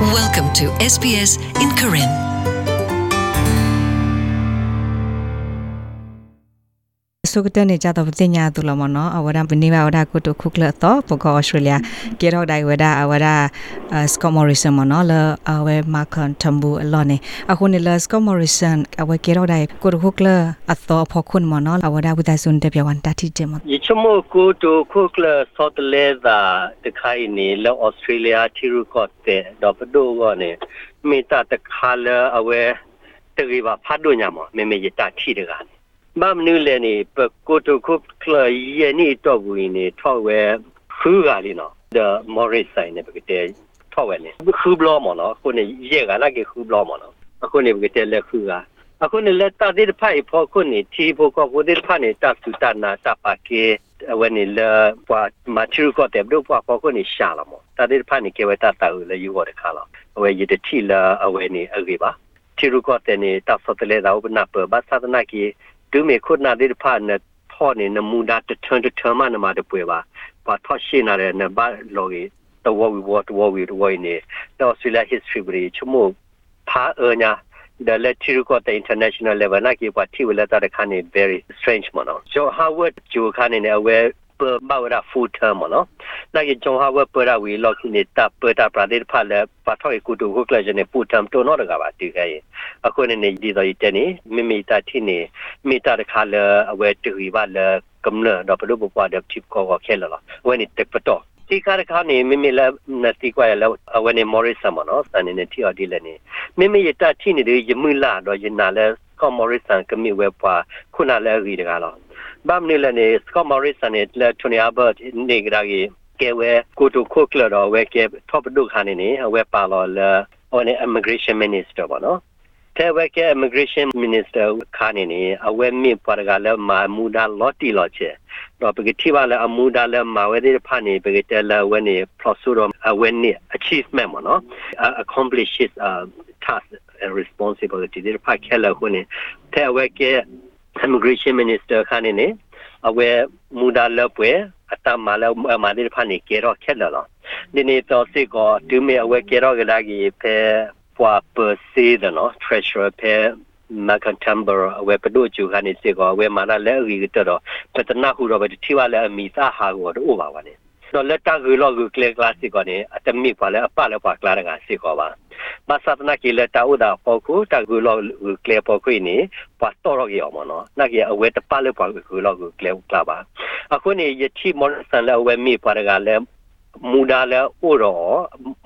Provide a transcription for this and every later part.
Welcome to SBS in Karen. စုကတနေကြတော့ပညာတူလမနော်အဝဒပနေဝဒကုတခုကလတော့ပကောဩစတြေးလျကေရောဒိုင်ဝဒအဝဒစကောမော်ရီဆန်မနော်လအဝဲမာကန်တမ်ဘူအလောနေအခုနေလစကောမော်ရီဆန်အဝဲကေရောဒိုင်ကုတခုကလအသောဖခွန်မနော်အဝဒဝဒဆွန်တပြဝန်တတိတမယချမိုကိုတိုခုကလဆော့တလေသာတခိုင်နေလောဩစတြေးလျတီရူကော့တဲ့တော့ပဒိုကနေမိတာတခါလအဝဲတကြီးပါဖတ်တို့ညာမမေမေယတာထီတကနေ မမနူလေနေပကိုတိုခုကလယနီတော့ဘူးနေထောက်ဝဲခူးကလေးနော် the morris sign နေပကတဲ့ထောက်ဝဲနေခူးဘလောမနော်ခုနေရေကလာကေခူးဘလောမနော်အခုနေပကတဲ့လက်ခူးကအခုနေလက်တာတဲ့ဖိုင်ဖို့ခုနေတီဖို့ကဖို့တဲ့ဖာနေတပ်စုတနာတပ်ပါကေဝနေလာပွာမချူကိုတဲ့ဘလို့ပွာဖို့ခုနေရှာလာမတာတဲ့ဖာနေကေဝတာတာလေယူရတဲ့ခါလာအဝဲရတဲ့ချီလာအဝဲနေအကေပါချီရကိုတဲ့နေတပ်စတဲ့လေတော့ဘနာပဘသဒနာကီ ဒုမေခုနာတဲ့ဖာနေဖောနေနမူဒါတထွန်းတထွန်းမနမတဲ့ပွေပါပါထော့ရှိနာတဲ့နဘာလော်ကြီးတော့ဝီဝတ်ဝီဝီနေတော့ဆီလာ history ဘရီချမို့ဖာအညာ the lecture got the international level na ki pa thi wala ta de khane very strange mono so harvard ju khane ne aware per bawra full term mono na ki jo harvard per we lock ni ta per ta pra de pha le pa thoi ku tu ko kla jene full term to no da ga ba ti ga ye akho ne ne di do yi te ni mi mi ta thi ni mi ta de kha le aware tu wi ba le kam le do pa lu bo pa de tip ko ko khe la la we ni tek pa to ဒီကားခါနေမိမိလည်းနတိကွာလည်းအဝနေမော်ရစ်ဆမ်မနော်စနေနေတီအဒီလည်းနေမိမိရတတိနေတဲ့ယမူလာတော့ယနာလည်းကောမော်ရစ်ဆန်ကမိဝဲပွားခုနလည်းရီတကားတော့ ဘာမနေလည်းနေစကောမော်ရစ်ဆန်နဲ့လက်ထွန်ယာဘတ်နေကြကြီးကဲဝဲကိုတိုခိုကလတော့ဝဲကဲ top ဒုခါနေနေဝဲပါတော့လဲ on immigration minister ပါနော်တဲ့ဝဲက immigration minister ခါနေနေအဝဲမြင့်ပွားကလည်းမာမူဒါလော်တီလော်ချေတော့ပကတိပါလည်းအမူဒါလည်းမာဝဲတဲ့ဖာနေပကတဲလည်းဝဲနေ procedure အဝဲနေ achievement မနော် accomplishes uh, task and responsibility ဒီဖာခဲလည်းခုနေတဲ့ဝဲက immigration minister ခါနေနေအဝဲမူဒါလည်းပွဲအတမလည်းမာတဲ့ဖာနေကေတော့ခဲလည်းလားဒီနေ့တော့စိတ်ကဒူမေအဝဲကေတော့ကလာကြီးဖဲပွာ per se တဲ့နော် treasurer ဖဲ Macantamber ဝယ်ပဒိုချူခါနေစေကောဝယ်မာနာလဲရီတော့ပတနာဟူတော့ဘတိဝါလဲမီစာဟာကိုတော့ပါပါနေ တော့လက်တကူလောကူကလကလစ်ကိုနေအတမိပါလဲအပလဲပါကလာကစေကောပါမသတနာကီလက်တာဥဒါပေါခုတကူလောကလပေါခွေနေပတ်တော်ရောမနော်နာကြီးအဝဲတပလဲပါကူလောကူကလကလာပါအခုနေယတိမော်ဆန်လဲဝဲမိပါရကလဲမူဒါလဲဥရော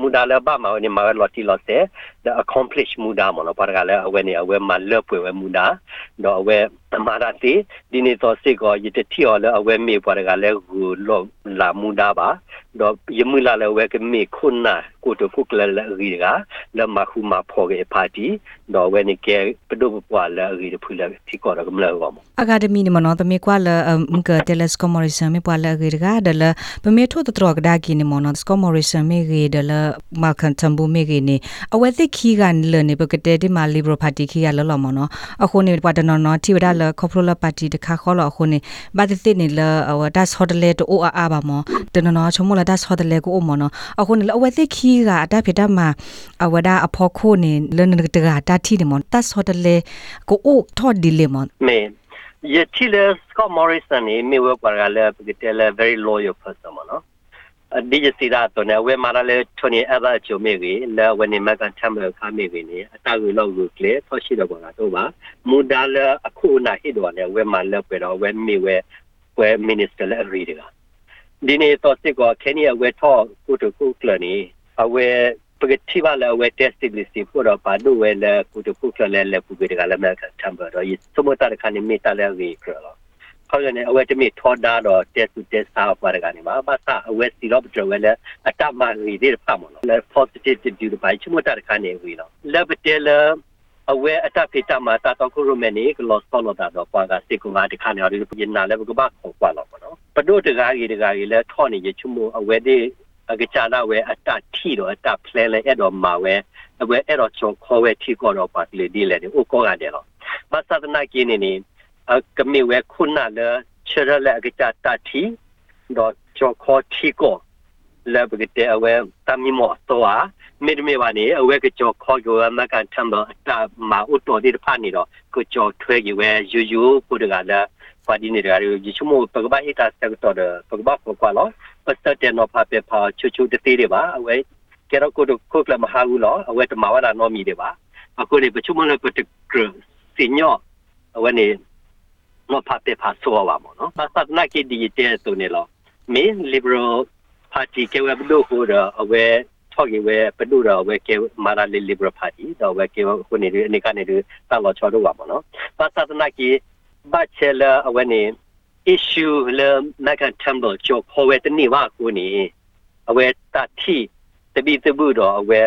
မူဒါလဲဘာမဝနေမလော်တီလော်စေ the accomplish မူဒါမနော်ပါရကလဲအဝဲနေအဝဲမလပွေဝဲမူဒါတော့အဝဲ မာရတိဒီနေတော့စိကောယတတိော်လဲအဝဲမေပါရကလဲဟူလောလာမူဒါပါတော့ယမူလာလဲဝဲကမေခုနာကိုတခုကလဲရီကလမခုမဖော်ကေပါတီတော့ဝဲနေကဲပဒုပပွားလဲရီဖူလဲတိကောရကမလဲကောမ academy ni mono to me kwa la mka telescope morrison me kwa la ge ga da la pe me tho to tro ga gi ni mono scope morrison me ge da la ma kan tambu me ge ni awe thi khi ga ni le ni pe ke te ma liberal party khi ga lo lo mono a kho ni kwa da no no thi da la corporate party de kha kho lo a kho ni ba ti ti ni la awa da so de le to o a a ba mo de no no chomo la da so de le ko o mo no a kho ni la awe thi khi ga da phe da ma awa da a pho kho ni le ni de ga da thi ni mo da so de le ko o tho di le mo မေယတိလေစကောမော်ရီဆန်နေမေဝပါရလဲပကတဲလဲ very loyal person မနော် ဒီကြစီတာတော့နေဝဲမာရလဲထွန်ရအဘချိုမေကြီးလဲဝနေမကန်ချမ်းမခါမေကြီးနေအတာကိုလောက်ကိုကလေဆောရှိတော့ပါတော့ပါမူဒါလဲအခုနာဟိတော့လဲဝဲမာလဲပဲတော့ဝဲမေဝဲဝဲ minister လဲရီတကဒီနေ့တော့စစ်ကခင်ရဝဲထော့ကိုတခုကလနေအဝဲပကတိပါလဲဝဲ testability ဖို့တော့ပါလို့ဝဲလဲကိုတခုကလဲလဲပူကြကလဲမကန်ချမ်းပါတော့စမတာခါနေမေတာလဲရီကလော ခေါ်ရနေအဝဲတမိထောဒါတော့ test to test စာပါရကနေမှာဘာသာအဝဲစီတော့ကြဝဲလဲအတမရီဒီဖာမလို့လဲ positive to do ဘိုင်ချမတာခါနေဝီနော်လဲဘတဲလဲအဝဲအတဖိတမှာတာတော့ခုရမနေကလောစတော့တာတော့ကွာကစေကူငါတခါနေရဒီပြင်နာလဲဘကဘာခေါ်ကွာတော့နော်ပဒိုတကားကြီးတကားကြီးလဲထော်နေရချမအဝဲဒီအကချာနာဝဲအတထီတော့အတဖလဲလဲအဲ့တော့မှာဝဲအဝဲအဲ့တော့ချောခေါ်ဝဲထီကောတော့ပါလေဒီလေဒီဥကောရတယ်တော့မသဒနာကင်းနေနေ ကမေဝဲခုနာလဲချရလဲအကချာတထီတော့ချောခေါ်ထီကောလဲဘကတဲ့အဝဲတမီမောတော့မေဒမေပါနေအဝဲကကြောခေါ်ကြောမကန်တမ်ဘတာမာဥတော်ဒီဖာနေတော့ကိုကြောထွဲကြီးဝဲယူယူပုဒကလာပါဒီနေရရချမပကဘာအတာစက်တော်ပကဘာကိုကွာလောပတ်တဲ့နော်ဖာပေဖာချူချူတသေးတွေပါအဝဲကဲတော့ကိုကိုကလမဟာဘူးလောအဝဲတမဝလာနော်မီတွေပါအခုလေပချမလပတကစညောအဝဲနေ နော်ဖာပေဖာဆိုပါမောနော်ပတ်သက်နာကီဒီတဲဆိုနေလောမင်း liberal party ကဝဲဘလို့ဟိုတော့အဝဲထောက်ရဝဲပဒူတော့ဝဲကေမာရာလီ liberal party တော့ဝဲကေခုနေဒီအနေကနေဒီတာလောချောတော့ပါမနော်ပတ်သက်နာကီ bachelor အဝဲနေ issue le mega temple ကြောခေါ်ဝဲတနေ့ဝကိုနေအဝဲတတိတပိတဘူးတော့အဝဲ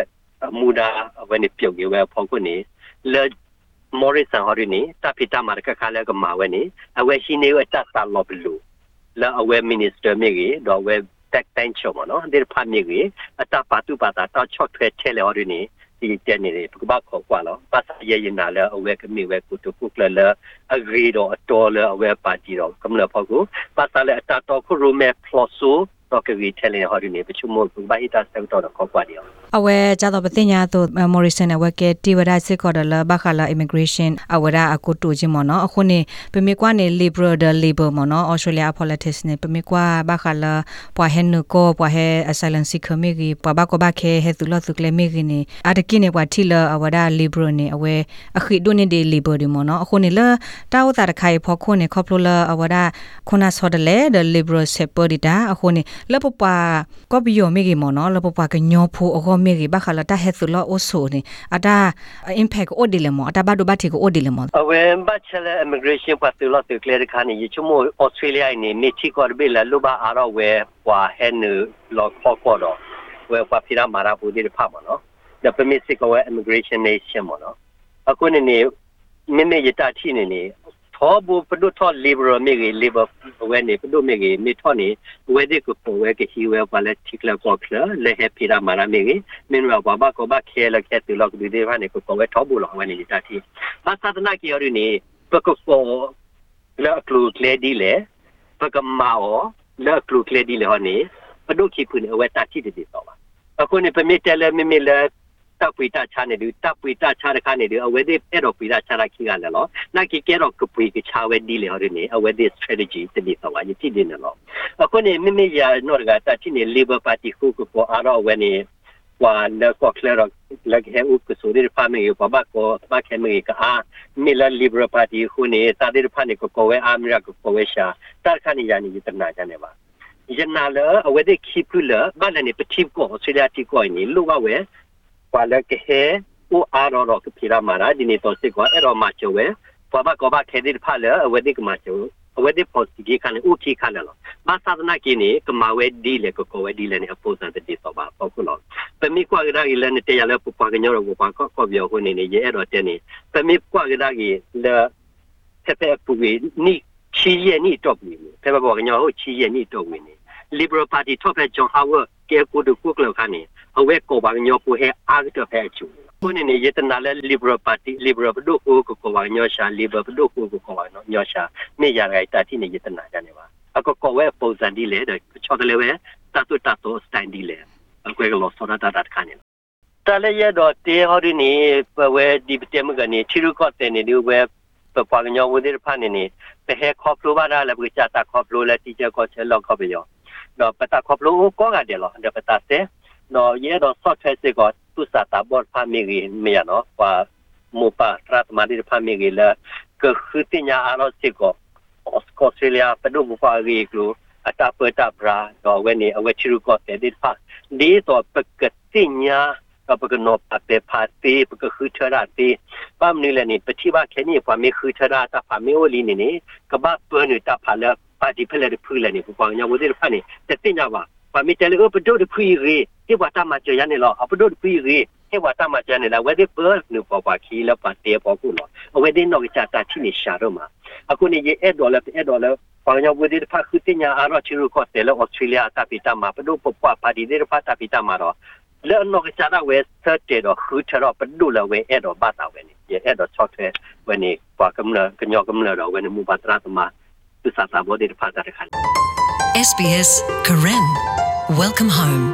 မူဒါအဝဲနေပြုတ်ရဝဲဖော်ကိုနေလေ Morrison ဟော်ရီနေတပိတမာကခါလဲကမာဝဲနေအဝဲရှိနေဝဲတတ်တာလောဘလူလာအဝဲ minister မြေကြီးတော့ဝဲ tech tank ချောမနော်ဒီဖာမြေကြီးအတပါတူပါတာတော့ချော့ထွဲထဲလေဟော်ရီနေဒီတဲ့နေပကဘခေါ်ကွာလောပါစရရင်နာလဲအဝဲကမိဝဲကုတုကုကလလ agree တော့အတော်လဲအဝဲပါတီတော့ကမ္လဖောက်ကိုပါစလဲအတတော်ခုရုမဲဖလော့ဆူ တော့ကကြီးထဲလေဟောဒီနေပချုံမဘိုင်တာစက်တော့ခေါ်ကွာဒီအောင်အဝဲကြတော့ပတင်ညာသို့မော်ရီဆန်အဝဲကတီဝဒစစ်ခေါ်တယ်လဘခလာ immigration အဝဒအကုတူချင်းမနော်အခုနေပမေကွာနေ liberal the labor မနော် australia politics နေပမေကွာဘခလာပွာဟန်နကိုပွာဟဲ asylum seeker မေကြီးပွာဘကဘခဲဟဲသူလသူကလေမေကြီးနေအတကိနေပွာတီလာအဝဒ liberal နေအဝဲအခီဒိုနေဒီ labor ဒီမနော်အခုနေလတာဝတာတခိုင်ဖော်ခုနေခေါပလိုလာအဝဒခုနဆော်တယ်လေ the liberal separate ဒါအခုနေလပပကောပီယိုမေကြီးမနော်လပပကညောဖိုအခေါမေရီဘခလာတာဟက်ဆူလောအိုဆိုနေအတာ impact အိုဒီလေမောအတာဘဒိုဘတ်တီကိုအိုဒီလေမောအဝဲ bachelor immigration ပတ်တူလို့တူ clear ခါနေချမ Australia နေနေချီကောဘေလာလူဘာအားတော့ဝဲပွာဟဲနလောခေါ်ကောတော့ဝဲပွာဖိရာမာရာပူဒီဖာမနော် the permit ကောဝဲ immigration nation မနော်အခုနေနေမိမိရတာချိနေနေ ထောဘူပဒုထော liberal မြေကြီး liberal ဝဲနေပဒုမြေကြီးမိထောနေဝဲဒီကိုပေါ်ဝဲကဟီဝဲပါလက်ချီကလာကောကလာလေဟပီရာမာရာမြေကြီးမင်းဝဘာဘာကိုဘာခဲလကဲတူလောက်ဒီဒီဘာနေကိုပေါ်ဝဲထောဘူလောက်ဝဲနေတတိဘာသာနာကီရနေပကဖောလက်ကလူကလေဒီလေပကမာအောလက်ကလူကလေဒီလေဟောနေပဒုခိဖုန်ဝဲတတိတိတော့ပါအခုနေပမီတယ်လေမမီလေ တပ်ပွေတချာနေတယ်တပ်ပွေတချာတဲ့ခါနေတယ်အဝဲဒီအဲ့တော့ပွေတချာတာခိကလည်းလို့နာကီကဲတော့ကပွေကချာဝဲဒီလေဟောနေအဝဲဒီ strategy တတိတော့ဝါယတိနေလို့အခုနေမမီရနော်ကတချိနေ labor party ခုကပေါ်အားတော့ဝဲနေဝါလက်ကောကလရလက်ဟဲဥကဆိုဒီဖာမီဘဘကောဘခဲမီကအာမီလာ liberal party ခုနေတာဒီဖာနေကိုကိုဝဲအာမီရာကိုကိုဝဲရှာတာခါနေရနေတနာကြနေပါယနာလအဝဲဒီခိပလဘာလနေပတိကိုဆွေလာတီကိုနေလူဝ ဝဲ kwala ke he u aro ro ke phira mara dini to se ko ero ma cho we pa ba ko ba khe di pha le we di ma cho we di post ki kan u ki kan lo ma sa na ki ni ke ma we di le ko ko we di le ni apo san de so ba ko ko lo pe mi kwa ga gi le ni te ya le pu pa ga nyo ro ko pa ko ko byo ko ni ni ye ero te ni pe mi kwa ga gi le te pe pu gi ni chi ye ni to pu ni pe ba bo ga nyo ho chi ye ni to wi ni liberal party top at john howard ke ko du ko ko kan ni အဝဲကိုပါညောပူဟဲအားတော့ဖဲချူကိုနေနေယတနာလဲ liberal party liberal ဘဒုကိုကိုကိုပါညောရှာ liberal ဘဒုကိုကိုကိုပါညောရှာနေရတဲ့တာတိနေယတနာကြနေပါအကကိုဝဲပုံစံဒီလေတဲ့ချော်တယ်လေဝဲတတ်တတ်တော့စတိုင်ဒီလေအကွဲကလောစောရတာတာခါနေတလည်းရတော့တေဟောဒီနေဝဲဒီတဲမကနေချီရုကော့တဲ့နေဒီဝဲပပညောဝဒီဖာနေနေပဲဟဲခေါပလိုပါလာလည်းကြတာခေါပလိုလည်းတီချာကောချဲလောက်ခေါပ ယောတော့ပတာခေါပလိုကောကတယ်လို့တဲ့ပတာတဲ့နော်ရဲတော့ဆော့ဖက်စစ်ကသူစာတာဘောဖာမီရီမရနော်ပါမူပါထရတ်မာဒီဖာမီရီလာကခုတင်ညာအရောစစ်ကဩစကောစတြေးလျပဒုမဖာရီကလိုအတာပတာဘရာတော့ဝဲနေအဝဲချီရူကောတဲ့ဒီဖာဒီတော့ပကတင်ညာကပကနောပပေဖာတေပကခုထရာတေပမ်နီလည်းနေပတိပါခဲနေဖာမေခုထရာတာဖာမေဝလီနေနေကဘပနေတာဖာလာ ပါတီဖလက်ဖူလည်းနေပပညာဝဒီဖာနေတက်တင်ညာပါပါမီတယ်ကိုပဒုတခွေရီဒီဝတာမချရနေလောအပဒုတခွေရီဟေဝတာမချနေလာဝဲဒီပနုပပခီလပတေပကူလောဝဲဒီနောကချတာချိနေရှာတော့မှာအခုနေရဲ့အဲ့ဒေါ်လာအဲ့ဒေါ်လာပညာဝဲဒီဖာခုတင်ညာအရောချီရကောတယ်လောဩစတြေးလျတာပီတာမှာပဒုပပပါဒီဒီဖာတာပီတာမှာတော့လဲနောကချတာဝဲစတ်တေတော့ခုချတော့ပဒုလဝဲအဲ့တော့ဘာတာဝဲနေရဲ့အဲ့တော့ချော့ထဲဝဲနေပါကမလကညောကမလတော့ဝဲနေမူပါတရာတမ သူစာတာဘောဒီဖာတာတခါ SBS Karen. Welcome home.